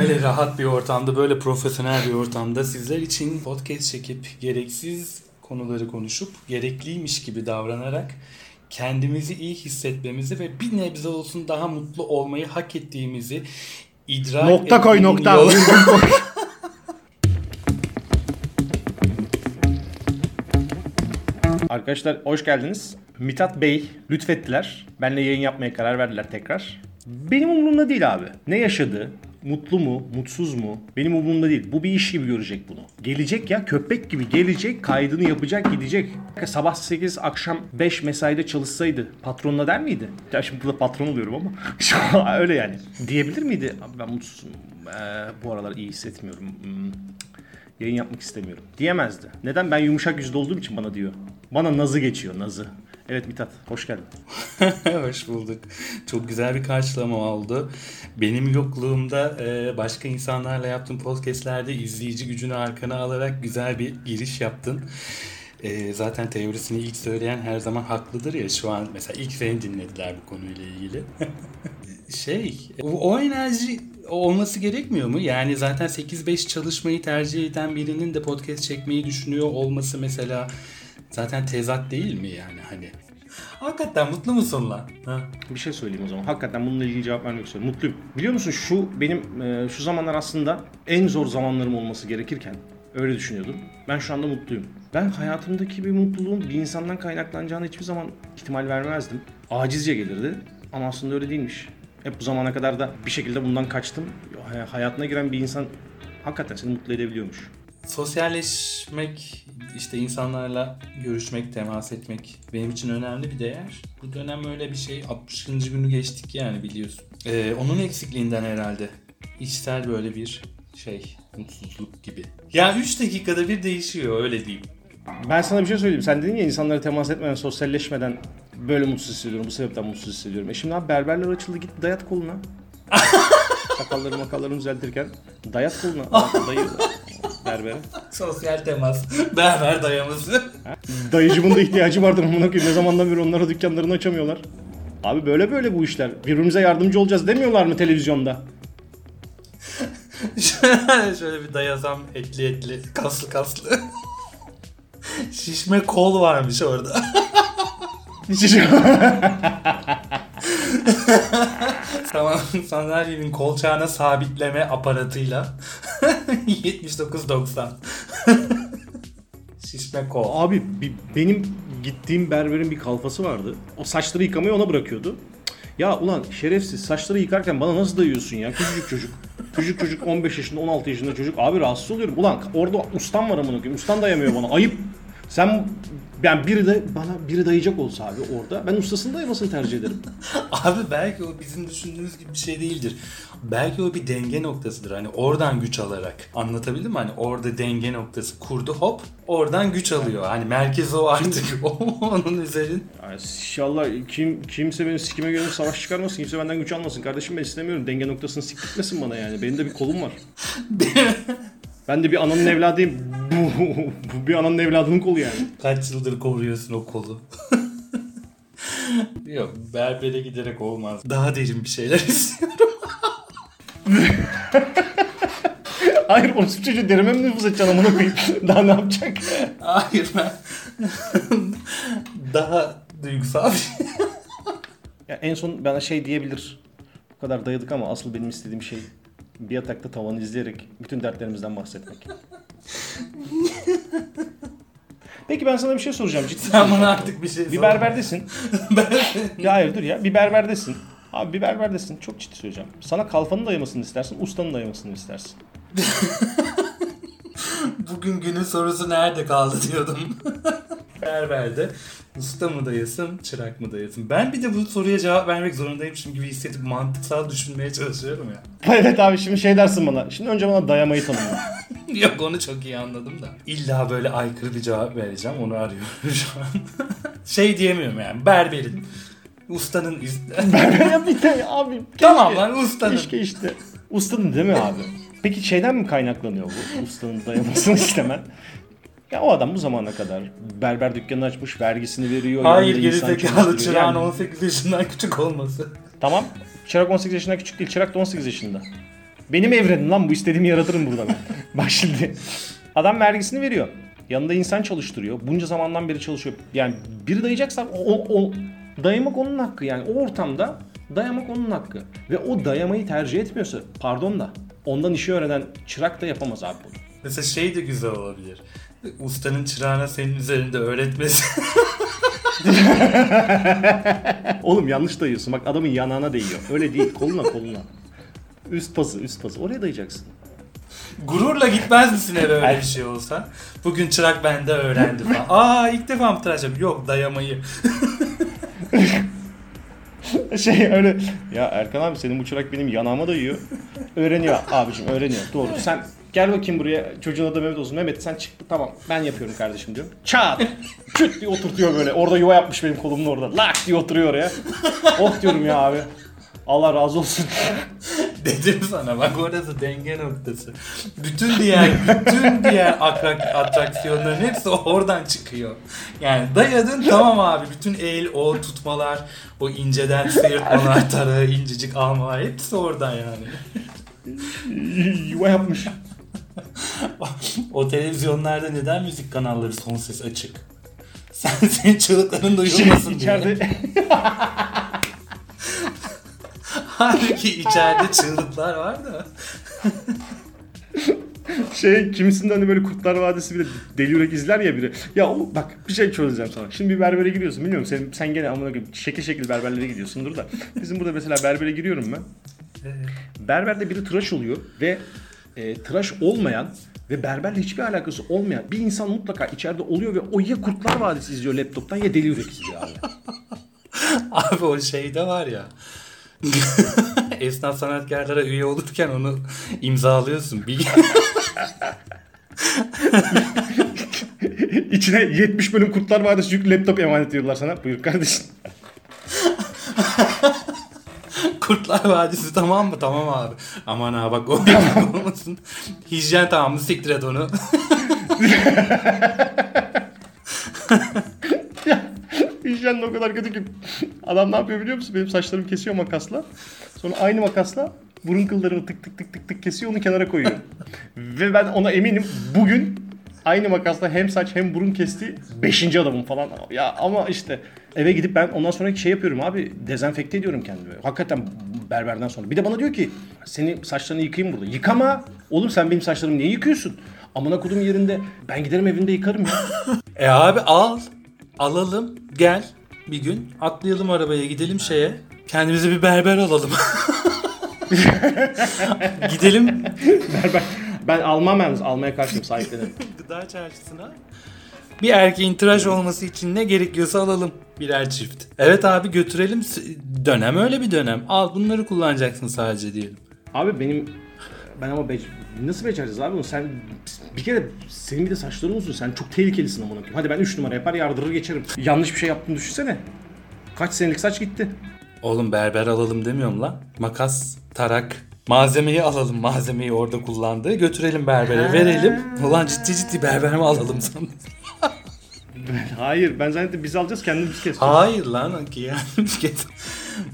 Öyle rahat bir ortamda, böyle profesyonel bir ortamda sizler için podcast çekip gereksiz konuları konuşup gerekliymiş gibi davranarak kendimizi iyi hissetmemizi ve bir nebze olsun daha mutlu olmayı hak ettiğimizi idrak Nokta koy nokta. Arkadaşlar hoş geldiniz. Mithat Bey lütfettiler. Benle yayın yapmaya karar verdiler tekrar. Benim umurumda değil abi. Ne yaşadı? Mutlu mu? Mutsuz mu? Benim umurumda değil. Bu bir iş gibi görecek bunu. Gelecek ya köpek gibi gelecek. Kaydını yapacak gidecek. Sabah 8 akşam 5 mesaide çalışsaydı patronuna der miydi? Ya şimdi burada patron oluyorum ama. Öyle yani. Diyebilir miydi? Ben mutsuzum. Ee, bu aralar iyi hissetmiyorum. Hmm yayın yapmak istemiyorum diyemezdi. Neden? Ben yumuşak yüzlü olduğum için bana diyor. Bana nazı geçiyor nazı. Evet Mithat hoş geldin. Hoş bulduk. Çok güzel bir karşılama oldu. Benim yokluğumda e, başka insanlarla yaptığım podcastlerde izleyici gücünü arkana alarak güzel bir giriş yaptın. E, zaten teorisini ilk söyleyen her zaman haklıdır ya şu an mesela ilk seni dinlediler bu konuyla ilgili. şey o, o enerji olması gerekmiyor mu? Yani zaten 8-5 çalışmayı tercih eden birinin de podcast çekmeyi düşünüyor olması mesela zaten tezat değil mi yani hani? Hakikaten mutlu musun lan? Ha? Bir şey söyleyeyim o zaman. Hakikaten bununla ilgili cevap vermek istiyorum. Mutluyum. Biliyor musun şu benim e, şu zamanlar aslında en zor zamanlarım olması gerekirken öyle düşünüyordum. Ben şu anda mutluyum. Ben hayatımdaki bir mutluluğun bir insandan kaynaklanacağını hiçbir zaman ihtimal vermezdim. Acizce gelirdi ama aslında öyle değilmiş. Hep bu zamana kadar da bir şekilde bundan kaçtım. Hay- Hayatına giren bir insan hakikaten seni mutlu edebiliyormuş. Sosyalleşmek, işte insanlarla görüşmek, temas etmek benim için önemli bir değer. Bu dönem öyle bir şey. 60. günü geçtik yani biliyorsun. Ee, onun eksikliğinden herhalde. İçsel böyle bir şey, mutsuzluk gibi. Ya 3 dakikada bir değişiyor öyle diyeyim. Ben sana bir şey söyleyeyim. Sen dedin ya insanlara temas etmeden, sosyalleşmeden böyle mutsuz hissediyorum. Bu sebepten mutsuz hissediyorum. E şimdi abi berberler açıldı git dayat koluna. Sakalları makallarını düzeltirken dayat koluna. Dayı berbere. Sosyal temas, berber dayaması. Dayıcımın da ihtiyacı vardır amına koyayım. Ne zamandan beri onlara dükkanlarını açamıyorlar. Abi böyle böyle bu işler. Birbirimize yardımcı olacağız demiyorlar mı televizyonda? Şöyle bir dayasam etli etli, kaslı kaslı. Şişme kol varmış orada. Tamam sandalyenin kolçağına sabitleme aparatıyla 79.90 Şişme kol. Abi bi- benim gittiğim berberin bir kalfası vardı. O saçları yıkamayı ona bırakıyordu. Ya ulan şerefsiz saçları yıkarken bana nasıl dayıyorsun ya? Küçücük çocuk. Küçücük çocuk 15 yaşında 16 yaşında çocuk. Abi rahatsız oluyorum. Ulan orada ustam var amına koyayım. Ustan dayamıyor bana. Ayıp. Sen ben biri de bana biri dayayacak olsa abi orada ben ustasının dayamasını tercih ederim. Abi belki o bizim düşündüğümüz gibi bir şey değildir. Belki o bir denge noktasıdır. Hani oradan güç alarak. Anlatabildim mi? Hani orada denge noktası kurdu hop oradan güç alıyor. Hani merkez o artık. O onun üzerin. Yani inşallah kim kimse benim sikime gönül savaş çıkarmasın. Kimse benden güç almasın. Kardeşim ben istemiyorum. Denge noktasını siktirtmesin bana yani. Benim de bir kolum var. Ben de bir ananın evladıyım. Bu, bu bir ananın evladının kolu yani. Kaç yıldır koruyorsun o kolu? Yok berbere giderek olmaz. Daha derin bir şeyler istiyorum. Hayır o çocuğu derime mi nüfuz edeceksin amına koyayım? Daha ne yapacak? Hayır ben daha duygusal bir şey. Ya en son bana şey diyebilir. Bu kadar dayadık ama asıl benim istediğim şey bir yatakta tavanı izleyerek bütün dertlerimizden bahsetmek. Peki ben sana bir şey soracağım ciddi. Sen bana artık bir şey Bir sor. berberdesin. ya hayır dur ya. Bir berberdesin. Abi bir berberdesin. Çok ciddi söyleyeceğim. Sana kalfanın dayamasını istersin, ustanın dayamasını istersin. Bugün günün sorusu nerede kaldı diyordum. Berberde usta mı dayasın, çırak mı dayasın? Ben bir de bu soruya cevap vermek zorundaymışım gibi hissedip mantıksal düşünmeye çalışıyorum ya. evet abi şimdi şey dersin bana. Şimdi önce bana dayamayı tanımla. Yok onu çok iyi anladım da. İlla böyle aykırı bir cevap vereceğim onu arıyorum şu an. şey diyemiyorum yani berberin. Ustanın üstü. ya bir de abi. Keşke, tamam lan ustanın. Keşke işte. Ustanın değil mi abi? Peki şeyden mi kaynaklanıyor bu? Ustanın dayamasını istemen. Ya o adam bu zamana kadar berber dükkanı açmış, vergisini veriyor. Hayır gerizekalı çalıştırıyor. çırağın Yani 18 yaşından küçük olması. Tamam. Çırak 18 yaşından küçük değil. Çırak da 18 yaşında. Benim evrenim lan bu istediğimi yaratırım burada ben. Bak şimdi. Adam vergisini veriyor. Yanında insan çalıştırıyor. Bunca zamandan beri çalışıyor. Yani biri dayayacaksa o, o dayamak onun hakkı. Yani o ortamda dayamak onun hakkı. Ve o dayamayı tercih etmiyorsa pardon da ondan işi öğrenen çırak da yapamaz abi bunu. Mesela şey de güzel olabilir. Ustanın çırağına senin üzerinde öğretmesi. Oğlum yanlış dayıyorsun. Bak adamın yanağına değiyor. Öyle değil. Koluna koluna. Üst pası üst pası. Oraya dayayacaksın. Gururla gitmez misin eve öyle bir şey olsa? Bugün çırak bende öğrendi falan. Aa ilk defa mı tıraş? Yok dayamayı. Şey öyle ya Erkan abi senin bu çırak benim yanağıma dayıyor. Öğreniyor abicim öğreniyor. Doğru. Sen gel bakayım buraya. Çocuğun adı Mehmet olsun. Mehmet sen çık. Tamam ben yapıyorum kardeşim diyorum. Çat. Küt diye oturtuyor böyle. Orada yuva yapmış benim kolumun orada. Lak diye oturuyor oraya. Oh diyorum ya abi. Allah razı olsun. Dedim sana bak orası denge noktası. Bütün diğer bütün diğer atrak, atraksiyonların hepsi oradan çıkıyor. Yani dayadın tamam abi bütün el o tutmalar o inceden sıyırtmalar tarağı incecik almalar hepsi oradan yani. yuva yapmış. O televizyonlarda neden müzik kanalları son ses açık? Sen senin çığlıkların duyulmasın diye. İçeride Halbuki içeride çığlıklar var da. şey kimisinde hani böyle Kurtlar Vadisi bile deli yürek izler ya biri. Ya o, bak bir şey çözeceğim sana. Şimdi bir berbere giriyorsun bilmiyorum sen, sen gene amına koyayım şekil şekil berberlere gidiyorsundur da. Bizim burada mesela berbere giriyorum ben. Berberde biri tıraş oluyor ve e, tıraş olmayan ve berberle hiçbir alakası olmayan bir insan mutlaka içeride oluyor ve o ya Kurtlar Vadisi izliyor laptoptan ya Deli Yürek izliyor abi. Abi o şeyde var ya. Esnaf sanatkarlara üye olurken onu imzalıyorsun. Bir... İçine 70 bölüm Kurtlar Vadisi yüklü laptop emanet ediyorlar sana. Buyur kardeşim. Kurtlar Vadisi tamam mı? Tamam abi. Aman ha bak o olmasın. Hijyen tamam mı? Siktir et onu. Hijyen o kadar kötü ki. Adam ne yapıyor biliyor musun? Benim saçlarımı kesiyor makasla. Sonra aynı makasla burun kıllarımı tık tık tık tık tık kesiyor onu kenara koyuyor. Ve ben ona eminim bugün aynı makasla hem saç hem burun kesti. Beşinci adamım falan. Ya ama işte eve gidip ben ondan sonraki şey yapıyorum abi. Dezenfekte ediyorum kendimi. Hakikaten berberden sonra. Bir de bana diyor ki seni saçlarını yıkayayım burada. Yıkama. Oğlum sen benim saçlarımı niye yıkıyorsun? Amına kodum yerinde. Ben giderim evinde yıkarım ya. E abi al. Alalım. Gel. Bir gün atlayalım arabaya gidelim şeye. Kendimize bir berber alalım. gidelim Berber. Ben almam yalnız. Almaya karşıyım sahiplenirim. gıda çarşısına. Bir erkeğin tıraş olması için ne gerekiyorsa alalım birer çift. Evet abi götürelim. Dönem öyle bir dönem. Al bunları kullanacaksın sadece diyelim. Abi benim ben ama bec- nasıl becereceğiz abi bunu? Sen bir kere senin bir de saçların uzun. Sen çok tehlikelisin amına koyayım. Hadi ben 3 numara yapar yardırır geçerim. Yanlış bir şey yaptığını düşünsene. Kaç senelik saç gitti. Oğlum berber alalım demiyorum lan. Makas, tarak, malzemeyi alalım. Malzemeyi orada kullandığı götürelim berbere verelim. Ulan ciddi ciddi berber mi alalım sandım. Hayır ben zannettim biz alacağız kendimiz keseceğiz. Hayır lan ki yani kes.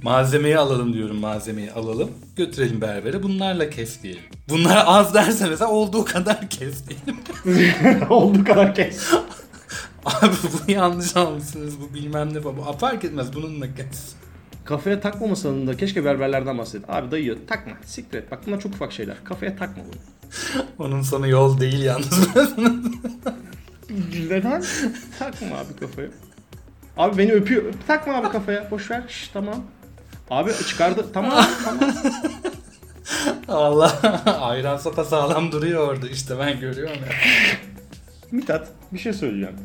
Malzemeyi alalım diyorum malzemeyi alalım. Götürelim berbere bunlarla kes diyelim. Bunlar az derse mesela olduğu kadar kes diyelim. Olduğu kadar kes. Abi bu yanlış almışsınız bu bilmem ne falan. Bu fark etmez bununla kes. Kafaya takmamasanın da keşke berberlerden bahsedin. Abi dayıyor takma. Siktir et. Bak bunlar çok ufak şeyler. Kafaya takma bunu. Onun sonu yol değil yalnız. Neden? takma abi kafaya. Abi beni öpüyor. Takma abi kafaya. Boş ver. Şş, tamam. Abi çıkardı. Tamam tamam. Allah ayran sopa sağlam duruyor orada işte ben görüyorum ya. Mithat bir şey söyleyeceğim.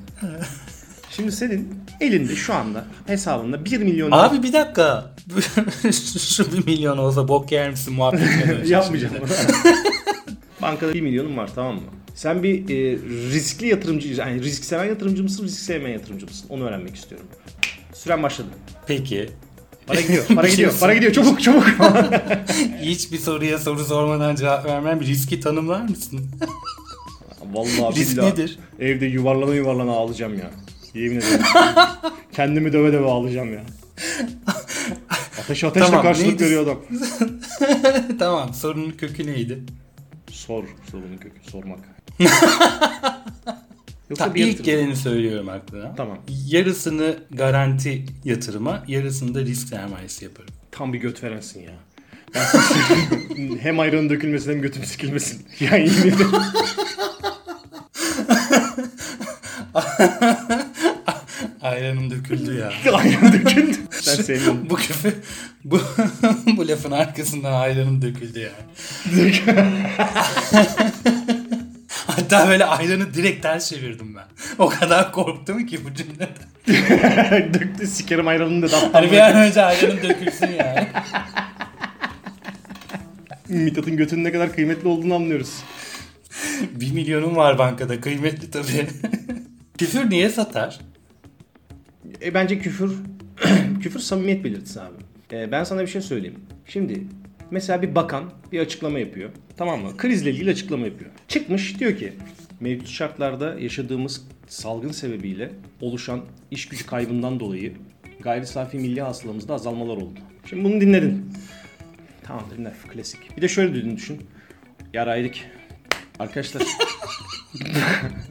Şimdi senin elinde şu anda hesabında 1 milyon Abi bir dakika. Şu bir milyon olsa bok yer misin muhabbetine yapmayacağım. Bankada 1 milyonun var tamam mı? Sen bir e, riskli yatırımcı, yani risk seven yatırımcı mısın, risk sevmeyen yatırımcı mısın? Onu öğrenmek istiyorum. Süren başladı. Peki. Para gidiyor, para Bir gidiyor, şey para gidiyor. Çabuk, çabuk. Hiçbir soruya soru sormadan cevap vermem. Riski tanımlar mısın? Vallahi Risk billahi nedir? Evde yuvarlana yuvarlana ağlayacağım ya. Yemin ederim. Kendimi döve döve ağlayacağım ya. Ateş ateşle Tamam, karşılık neydi? veriyor adam. tamam sorunun kökü neydi? Sor sorunun kökü sormak. Ta, bir ilk geleni söylüyorum aklına. Tamam. Yarısını garanti yatırıma, yarısını da risk sermayesi yaparım. Tam bir göt verensin ya. Hem ayranın dökülmesin hem götüm sikilmesin. Ya yemin ederim. Ayranım döküldü ya. Ayran döküldü. Ben sevmiyorum. bu küfür, bu, bu lafın arkasından ayranım döküldü ya. Hatta böyle ayranı direkt ters çevirdim ben. O kadar korktum ki bu cümleden. Döktü sikerim ayranını da daptan. Hani bir an önce ayranım dökülsün yani. Mithat'ın götünün ne kadar kıymetli olduğunu anlıyoruz. Bir milyonum var bankada. Kıymetli tabii. Küfür niye satar? E, bence küfür küfür samimiyet belirtisi abi. E, ben sana bir şey söyleyeyim. Şimdi mesela bir bakan bir açıklama yapıyor. Tamam mı? Krizle ilgili açıklama yapıyor. Çıkmış diyor ki mevcut şartlarda yaşadığımız salgın sebebiyle oluşan iş gücü kaybından dolayı gayri safi milli hasılamızda azalmalar oldu. Şimdi bunu dinledin. Tamam dinle klasik. Bir de şöyle dediğini düşün. Yaraydık. Arkadaşlar.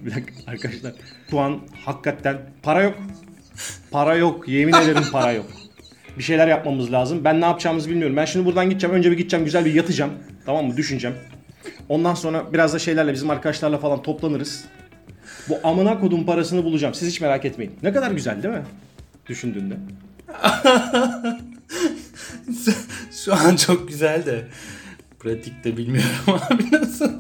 bir dakika arkadaşlar. Şu an hakikaten para yok. Para yok. Yemin ederim para yok. Bir şeyler yapmamız lazım. Ben ne yapacağımızı bilmiyorum. Ben şimdi buradan gideceğim. Önce bir gideceğim. Güzel bir yatacağım. Tamam mı? Düşüneceğim. Ondan sonra biraz da şeylerle bizim arkadaşlarla falan toplanırız. Bu amına kodum parasını bulacağım. Siz hiç merak etmeyin. Ne kadar güzel değil mi? Düşündüğünde. Şu an çok güzel de pratikte bilmiyorum abi nasıl.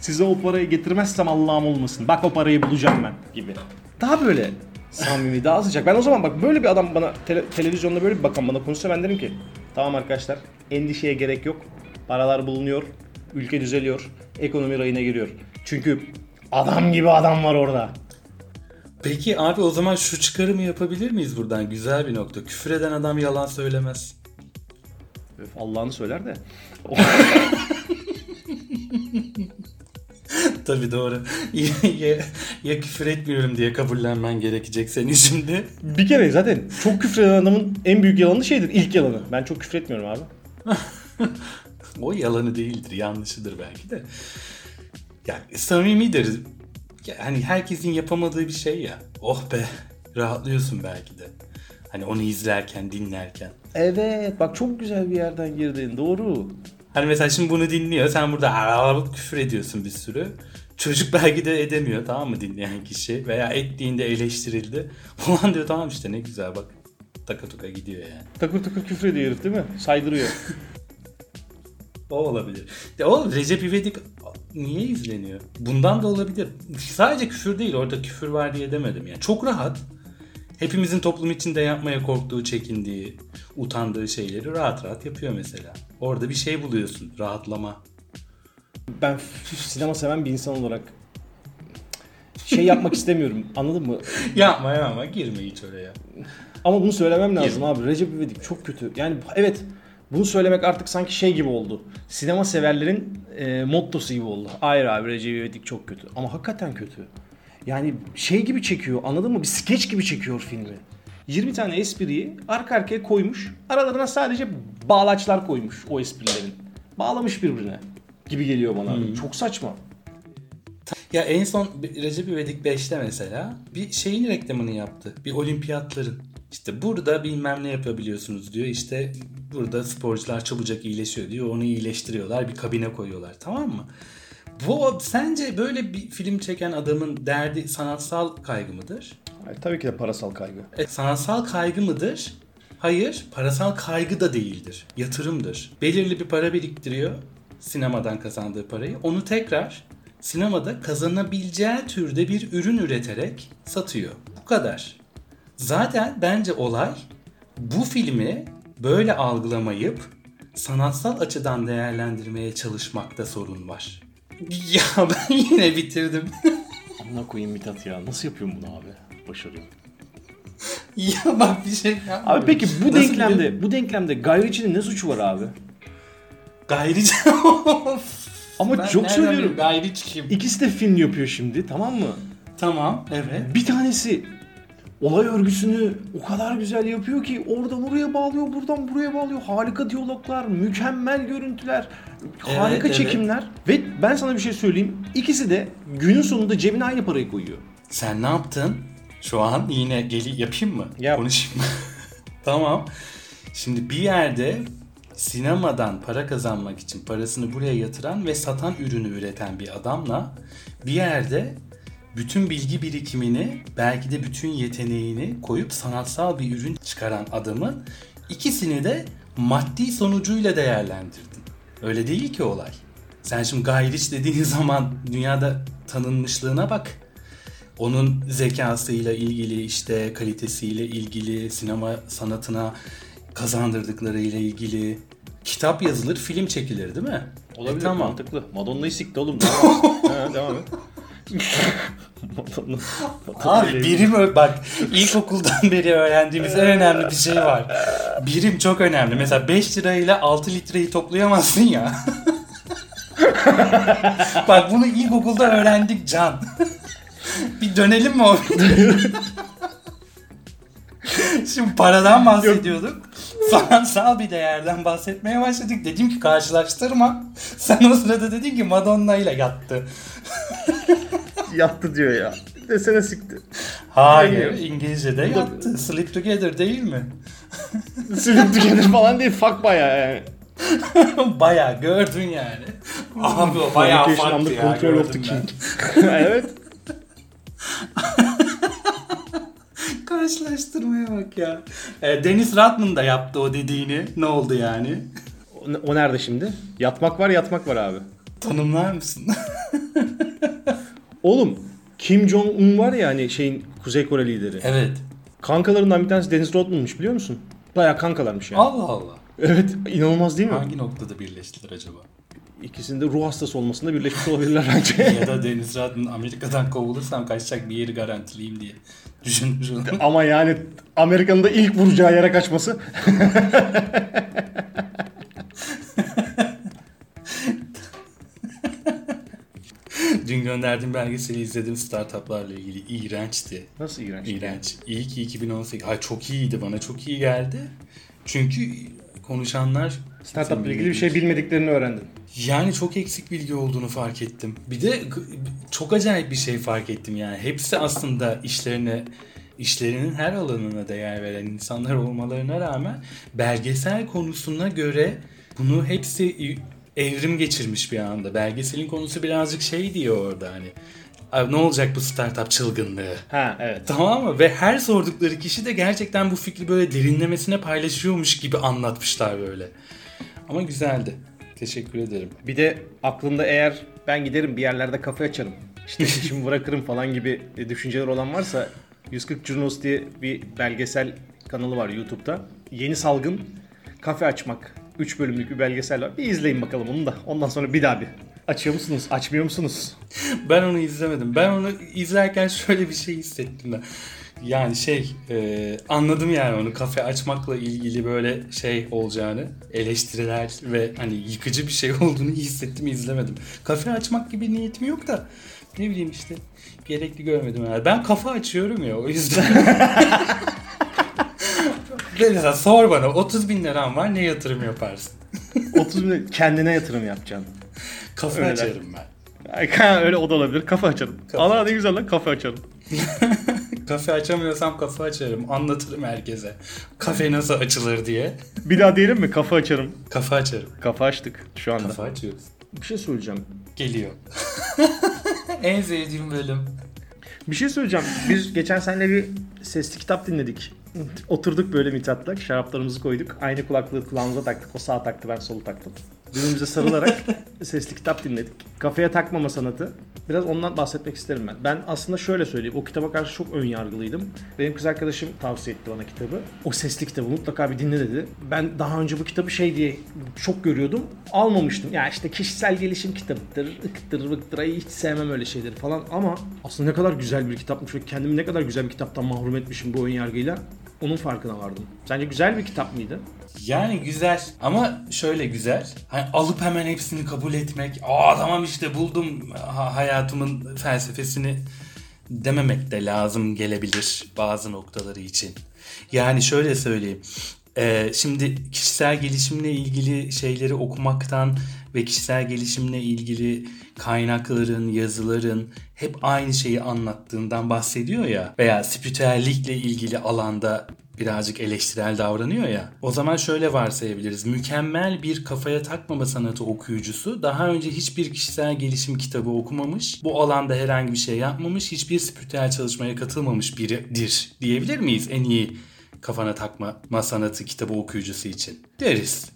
Size o parayı getirmezsem Allah'ım olmasın. Bak o parayı bulacağım ben gibi. Daha böyle samimi, daha sıcak. Ben o zaman bak böyle bir adam bana tele- televizyonda böyle bir bakan bana konuşsa ben derim ki tamam arkadaşlar endişeye gerek yok. Paralar bulunuyor. Ülke düzeliyor. Ekonomi rayına giriyor. Çünkü adam gibi adam var orada. Peki abi o zaman şu çıkarımı yapabilir miyiz buradan? Güzel bir nokta. Küfür eden adam yalan söylemez. Öf, Allah'ını söyler de. Tabii doğru. ya, ya, küfür etmiyorum diye kabullenmen gerekecek senin şimdi. Bir kere zaten çok küfreden adamın en büyük yalanı şeydir. ilk yalanı. Ben çok küfür etmiyorum abi. O yalanı değildir, yanlışıdır belki de. Yani samimidir. Hani herkesin yapamadığı bir şey ya. Oh be, rahatlıyorsun belki de. Hani onu izlerken, dinlerken. Evet bak çok güzel bir yerden girdin. Doğru. Hani mesela şimdi bunu dinliyor, sen burada "Aa!" küfür ediyorsun bir sürü. Çocuk belki de edemiyor tamam mı dinleyen kişi veya ettiğinde eleştirildi. Ulan diyor tamam işte ne güzel bak. Taka tuka gidiyor yani. Takır takır küfür ediyor herif değil mi? Saydırıyor. O olabilir. De o Recep İvedik niye izleniyor? Bundan da olabilir. Sadece küfür değil orada küfür var diye demedim yani. Çok rahat. Hepimizin toplum içinde yapmaya korktuğu, çekindiği, utandığı şeyleri rahat rahat yapıyor mesela. Orada bir şey buluyorsun. Rahatlama. ben sinema seven bir insan olarak şey yapmak istemiyorum. Anladın mı? Yapma yapma girme hiç oraya. Ama bunu söylemem lazım Girme. abi. Recep İvedik çok kötü. Yani evet bunu söylemek artık sanki şey gibi oldu. Sinema severlerin e, mottosu gibi oldu. Hayır abi Recep İvedik çok kötü. Ama hakikaten kötü. Yani şey gibi çekiyor anladın mı? Bir skeç gibi çekiyor filmi. 20 tane espriyi arka arkaya koymuş. Aralarına sadece bağlaçlar koymuş o esprilerin. Bağlamış birbirine gibi geliyor bana. abi. Çok saçma. Ya en son Recep İvedik 5'te mesela bir şeyin reklamını yaptı. Bir olimpiyatların. İşte burada bilmem ne yapabiliyorsunuz diyor. İşte burada sporcular çabucak iyileşiyor diyor. Onu iyileştiriyorlar. Bir kabine koyuyorlar. Tamam mı? Bu sence böyle bir film çeken adamın derdi sanatsal kaygı mıdır? Ay, tabii ki de parasal kaygı. E, sanatsal kaygı mıdır? Hayır, parasal kaygı da değildir. Yatırımdır. Belirli bir para biriktiriyor sinemadan kazandığı parayı. Onu tekrar sinemada kazanabileceği türde bir ürün üreterek satıyor. Bu kadar. Zaten bence olay bu filmi böyle algılamayıp sanatsal açıdan değerlendirmeye çalışmakta sorun var. Ya ben yine bitirdim. Amına koyayım Mithat ya. Nasıl yapıyorum bunu abi? Başarıyorum. ya bak bir şey yapmadım. Abi peki bu Nasıl denklemde bu denklemde Gayriçi'nin ne suçu var abi? Gayrici. Ama Ben çok söylüyorum. Gayriç kim? İkisi de film yapıyor şimdi tamam mı? Tamam evet. Bir tanesi olay örgüsünü o kadar güzel yapıyor ki oradan oraya bağlıyor, buradan buraya bağlıyor. Harika diyaloglar, mükemmel görüntüler, harika evet. çekimler. Ve ben sana bir şey söyleyeyim. İkisi de günün sonunda cebine aynı parayı koyuyor. Sen ne yaptın? Şu an yine geli yapayım mı? Yap. Konuşayım mı? tamam. Şimdi bir yerde sinemadan para kazanmak için parasını buraya yatıran ve satan ürünü üreten bir adamla bir yerde bütün bilgi birikimini belki de bütün yeteneğini koyup sanatsal bir ürün çıkaran adamın ikisini de maddi sonucuyla değerlendirdin. Öyle değil ki olay. Sen şimdi Ritchie dediğin zaman dünyada tanınmışlığına bak onun zekasıyla ilgili işte kalitesiyle ilgili sinema sanatına kazandırdıklarıyla ilgili kitap yazılır film çekilir değil mi? Olabilir E, tamam. mantıklı. Madonna'yı sikti oğlum. Ha, devam et. Madonna. Abi birim ö- bak ilkokuldan beri öğrendiğimiz en önemli bir şey var. Birim çok önemli. Mesela 5 lirayla 6 litreyi toplayamazsın ya. bak bunu ilkokulda öğrendik Can. Bir dönelim mi o? Şimdi paradan bahsediyorduk. Sanatsal bir değerden bahsetmeye başladık. Dedim ki karşılaştırma. Sen o sırada dedin ki Madonna ile yattı. Yattı diyor ya. Desene sikti. Hayır, Demiyor. İngilizce'de yattı. Sleep together değil mi? Sleep together falan değil. Fuck bayağı yani. bayağı gördün yani. Abi o bayağı farklı ya. control of the king. evet. Karşılaştırmaya bak ya. E, Deniz Radman da yaptı o dediğini. Ne oldu yani? O, o nerede şimdi? Yatmak var yatmak var abi. Tanımlar mısın? Oğlum Kim Jong-un var ya hani şeyin Kuzey Kore lideri. evet. Kankalarından bir tanesi Deniz Rodman'mış biliyor musun? Baya kankalarmış yani. Allah Allah. Evet inanılmaz değil mi? Hangi noktada birleştiler acaba? İkisinde ruh hastası olmasında birleşmiş olabilirler bence. ya da Deniz Radman Amerika'dan kovulursam kaçacak bir yeri garantileyim diye düşünmüş. Ama yani Amerika'nın da ilk vuracağı yere kaçması. Dün gönderdiğim belgeseli izledim startuplarla ilgili. İğrençti. Nasıl iğrenç? İğrenç. İyi ki 2018. Ay çok iyiydi bana çok iyi geldi. Çünkü konuşanlar Startup ile ilgili bir şey bilmediklerini öğrendin. yani çok eksik bilgi olduğunu fark ettim. Bir de çok acayip bir şey fark ettim yani. Hepsi aslında işlerine işlerinin her alanına değer veren insanlar olmalarına rağmen belgesel konusuna göre bunu hepsi evrim geçirmiş bir anda. Belgeselin konusu birazcık şey diyor orada hani. Abi ne olacak bu startup çılgınlığı? Ha evet. Tamam mı? Ve her sordukları kişi de gerçekten bu fikri böyle derinlemesine paylaşıyormuş gibi anlatmışlar böyle. Ama güzeldi. Teşekkür ederim. Bir de aklında eğer ben giderim bir yerlerde kafe açarım. İşte işimi bırakırım falan gibi düşünceler olan varsa 140 Curnos diye bir belgesel kanalı var YouTube'da. Yeni salgın kafe açmak. 3 bölümlük bir belgesel var. Bir izleyin bakalım onu da. Ondan sonra bir daha bir. Açıyor musunuz? Açmıyor musunuz? Ben onu izlemedim. Ben onu izlerken şöyle bir şey hissettim de. Yani şey e, anladım yani onu kafe açmakla ilgili böyle şey olacağını eleştiriler ve hani yıkıcı bir şey olduğunu hissettim izlemedim. Kafe açmak gibi niyetim yok da ne bileyim işte gerekli görmedim yani. Ben kafa açıyorum ya o yüzden. Mesela sor bana 30 bin liram var ne yatırım yaparsın? 30 bin kendine yatırım yapacaksın. Kafa Öyle. açarım ben. Ay, Öyle o da olabilir. Kafe açarım. Kafe Allah ne güzel lan kafe açarım. Kafe açamıyorsam kafe açarım. Anlatırım herkese. Kafe nasıl açılır diye. Bir daha diyelim mi? Kafe açarım. Kafe açarım. Kafe açtık şu anda. Kafe açıyoruz. Bir şey söyleyeceğim. Geliyor. en sevdiğim bölüm. Bir şey söyleyeceğim. Biz geçen seninle bir sesli kitap dinledik. Oturduk böyle Mithat'la. Şaraplarımızı koyduk. Aynı kulaklığı kulağımıza taktık. O sağ taktı ben solu taktım. Birbirimize sarılarak sesli kitap dinledik. Kafaya takmama sanatı. Biraz ondan bahsetmek isterim ben. Ben aslında şöyle söyleyeyim. O kitaba karşı çok ön yargılıydım. Benim kız arkadaşım tavsiye etti bana kitabı. O sesli kitabı mutlaka bir dinle dedi. Ben daha önce bu kitabı şey diye çok görüyordum. Almamıştım. Ya işte kişisel gelişim kitabıdır. Iktır vıktır. Ay hiç sevmem öyle şeyleri falan. Ama aslında ne kadar güzel bir kitapmış ve kendimi ne kadar güzel bir kitaptan mahrum etmişim bu ön yargıyla. Onun farkına vardım. Sence güzel bir kitap mıydı? Yani güzel ama şöyle güzel. Hani alıp hemen hepsini kabul etmek. Aa tamam işte buldum ha- hayatımın felsefesini dememek de lazım gelebilir bazı noktaları için. Yani şöyle söyleyeyim. Ee, şimdi kişisel gelişimle ilgili şeyleri okumaktan ve kişisel gelişimle ilgili kaynakların, yazıların hep aynı şeyi anlattığından bahsediyor ya veya spiritüellikle ilgili alanda birazcık eleştirel davranıyor ya. O zaman şöyle varsayabiliriz. Mükemmel bir kafaya takmama sanatı okuyucusu daha önce hiçbir kişisel gelişim kitabı okumamış, bu alanda herhangi bir şey yapmamış, hiçbir spiritüel çalışmaya katılmamış biridir diyebilir miyiz en iyi kafana takma sanatı kitabı okuyucusu için? Deriz.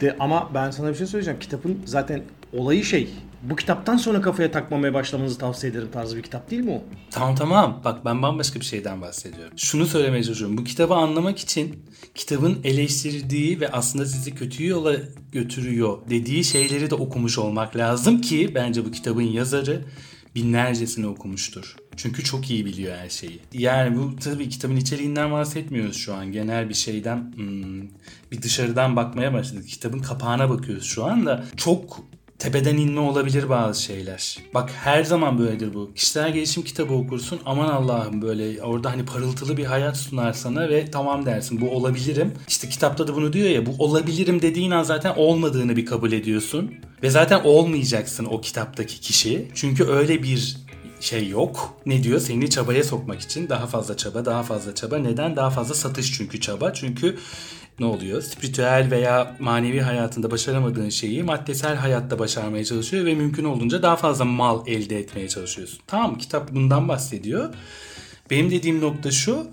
De, ama ben sana bir şey söyleyeceğim. Kitabın zaten olayı şey. Bu kitaptan sonra kafaya takmamaya başlamanızı tavsiye ederim tarzı bir kitap değil mi o? Tamam tamam. Bak ben bambaşka bir şeyden bahsediyorum. Şunu söylemeye çalışıyorum. Bu kitabı anlamak için kitabın eleştirdiği ve aslında sizi kötü yola götürüyor dediği şeyleri de okumuş olmak lazım ki bence bu kitabın yazarı binlercesini okumuştur. Çünkü çok iyi biliyor her şeyi. Yani bu tabii kitabın içeriğinden bahsetmiyoruz şu an. Genel bir şeyden hmm, bir dışarıdan bakmaya başladık. Kitabın kapağına bakıyoruz şu anda. Çok tepeden inme olabilir bazı şeyler. Bak her zaman böyledir bu. Kişisel gelişim kitabı okursun. Aman Allah'ım böyle orada hani parıltılı bir hayat sunar sana ve tamam dersin bu olabilirim. İşte kitapta da bunu diyor ya bu olabilirim dediğin an zaten olmadığını bir kabul ediyorsun. Ve zaten olmayacaksın o kitaptaki kişi. Çünkü öyle bir şey yok. Ne diyor? Seni çabaya sokmak için daha fazla çaba, daha fazla çaba. Neden? Daha fazla satış çünkü çaba. Çünkü ne oluyor? Spiritüel veya manevi hayatında başaramadığın şeyi maddesel hayatta başarmaya çalışıyor ve mümkün olduğunca daha fazla mal elde etmeye çalışıyorsun. Tamam kitap bundan bahsediyor. Benim dediğim nokta şu.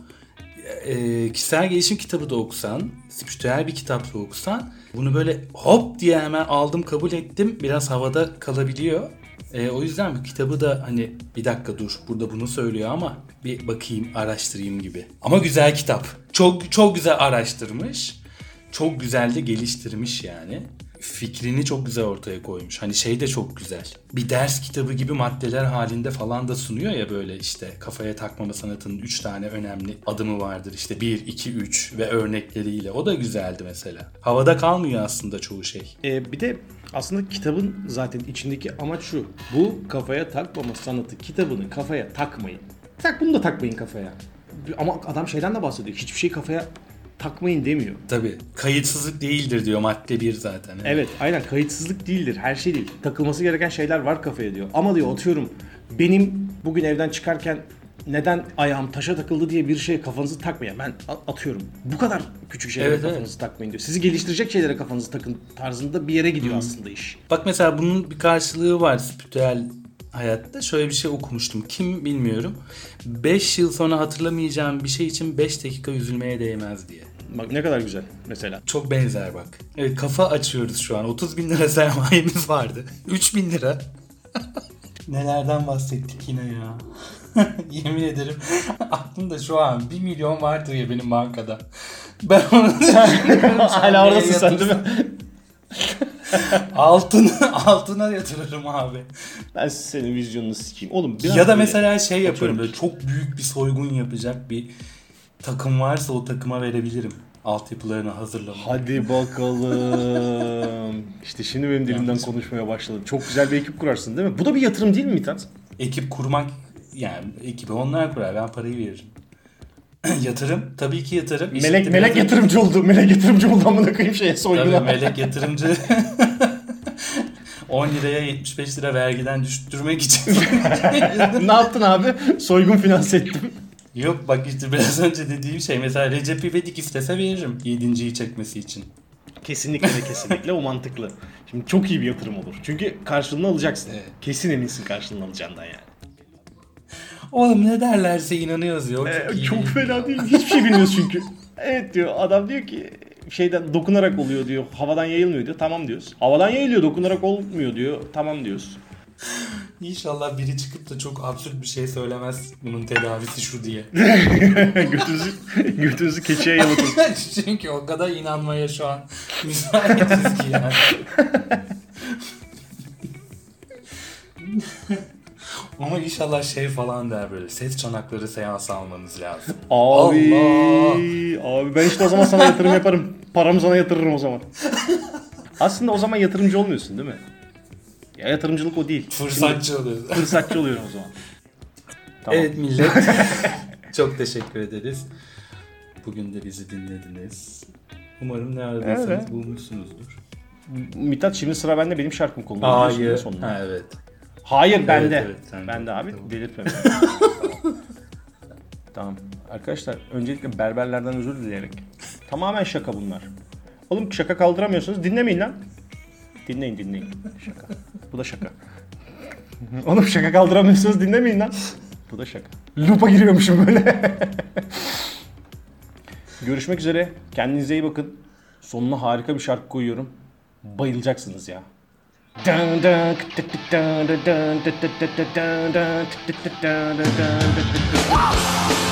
E, kişisel gelişim kitabı da okusan, spiritüel bir kitap da okusan bunu böyle hop diye hemen aldım kabul ettim biraz havada kalabiliyor. E, o yüzden bu kitabı da hani bir dakika dur burada bunu söylüyor ama bir bakayım araştırayım gibi. Ama güzel kitap. Çok çok güzel araştırmış. Çok güzel de geliştirmiş yani. Fikrini çok güzel ortaya koymuş. Hani şey de çok güzel. Bir ders kitabı gibi maddeler halinde falan da sunuyor ya böyle işte kafaya takmama sanatının 3 tane önemli adımı vardır. İşte 1, 2, 3 ve örnekleriyle. O da güzeldi mesela. Havada kalmıyor aslında çoğu şey. Ee, bir de aslında kitabın zaten içindeki amaç şu. Bu kafaya takmama sanatı kitabını kafaya takmayın. Tak bunu da takmayın kafaya. Ama adam şeyden de bahsediyor. Hiçbir şey kafaya takmayın demiyor. Tabii. Kayıtsızlık değildir diyor madde bir zaten. Evet. evet aynen kayıtsızlık değildir. Her şey değil. Takılması gereken şeyler var kafaya diyor. Ama diyor atıyorum benim bugün evden çıkarken neden ayağım taşa takıldı diye bir şey kafanızı takmayın. Ben atıyorum. Bu kadar küçük şeylere evet, kafanızı evet. takmayın diyor. Sizi geliştirecek şeylere kafanızı takın tarzında bir yere gidiyor hmm. aslında iş. Bak mesela bunun bir karşılığı var spiritüel hayatta. Şöyle bir şey okumuştum. Kim bilmiyorum. 5 yıl sonra hatırlamayacağım bir şey için 5 dakika üzülmeye değmez diye. Bak ne kadar güzel mesela. Çok benzer bak. Evet kafa açıyoruz şu an. 30 bin lira sermayemiz vardı. 3 bin lira. Nelerden bahsettik yine ya. Yemin ederim aklımda şu an 1 milyon vardır ya benim bankada. Ben onu Hala oradasın sen değil mi? altına altına yatırırım abi. Ben senin vizyonunu sikeyim. Oğlum biraz Ya da mesela şey yaparım böyle çok büyük bir soygun yapacak bir takım varsa o takıma verebilirim. Altyapılarını hazırlamak. Hadi bakalım. İşte şimdi benim dilimden Yalnız... konuşmaya başladı. Çok güzel bir ekip kurarsın değil mi? Bu da bir yatırım değil mi Mithat? Ekip kurmak yani ekibi onlar kurar. Ben parayı veririm. yatırım. Tabii ki yatırım. Melek melek yatırım. yatırımcı oldu. Melek yatırımcı oldu amına koyayım şeye soyguna. Tabii melek yatırımcı. 10 liraya 75 lira vergiden düşürmek için. ne yaptın abi? Soygun finanse ettim. Yok bak işte biraz önce dediğim şey mesela Recep İvedik istese veririm 7.yi çekmesi için. Kesinlikle ve kesinlikle o mantıklı. Şimdi çok iyi bir yatırım olur. Çünkü karşılığını alacaksın. Evet. Kesin eminsin karşılığını alacağından yani. Oğlum ne derlerse inanıyoruz ya. Ee, çok, çok fena değil. Hiçbir şey bilmiyoruz çünkü. evet diyor. Adam diyor ki şeyden dokunarak oluyor diyor. Havadan yayılmıyor diyor. Tamam diyoruz. Havadan yayılıyor dokunarak olmuyor diyor. Tamam diyoruz. İnşallah biri çıkıp da çok absürt bir şey söylemez. Bunun tedavisi şu diye. götünüzü, götünüzü keçiye yalatın. Çünkü o kadar inanmaya şu an müsaitiz ki yani. Ama inşallah şey falan der böyle. Ses çanakları seansı almanız lazım. Abi, Allah. abi ben işte o zaman sana yatırım yaparım. Paramı sana yatırırım o zaman. Aslında o zaman yatırımcı olmuyorsun değil mi? Ya yatırımcılık o değil. Fırsatçı oluyorsun. Fırsatçı oluyorum o zaman. Tamam. Evet millet. çok teşekkür ederiz. Bugün de bizi dinlediniz. Umarım ne aradıysanız Evet. bulmuşsunuzdur. Mithat şimdi sıra bende benim şarkım konuluyor. Hayır. Ha, evet. Hayır bende. evet, sende. bende abi Tamam. delirtme beni. tamam. Arkadaşlar öncelikle berberlerden özür dileyerek. Tamamen şaka bunlar. Oğlum şaka kaldıramıyorsanız dinlemeyin lan. Dinleyin dinleyin. Şaka. Bu da şaka. Oğlum şaka kaldıramıyorsanız dinlemeyin lan. Bu da şaka. Loop'a giriyormuşum böyle. Görüşmek üzere. Kendinize iyi bakın. Sonuna harika bir şarkı koyuyorum. Bayılacaksınız ya. Dun dun tık tık dun dun dun tık tık tık tık dun dun tık tık tık dun dun dun tık tık tık.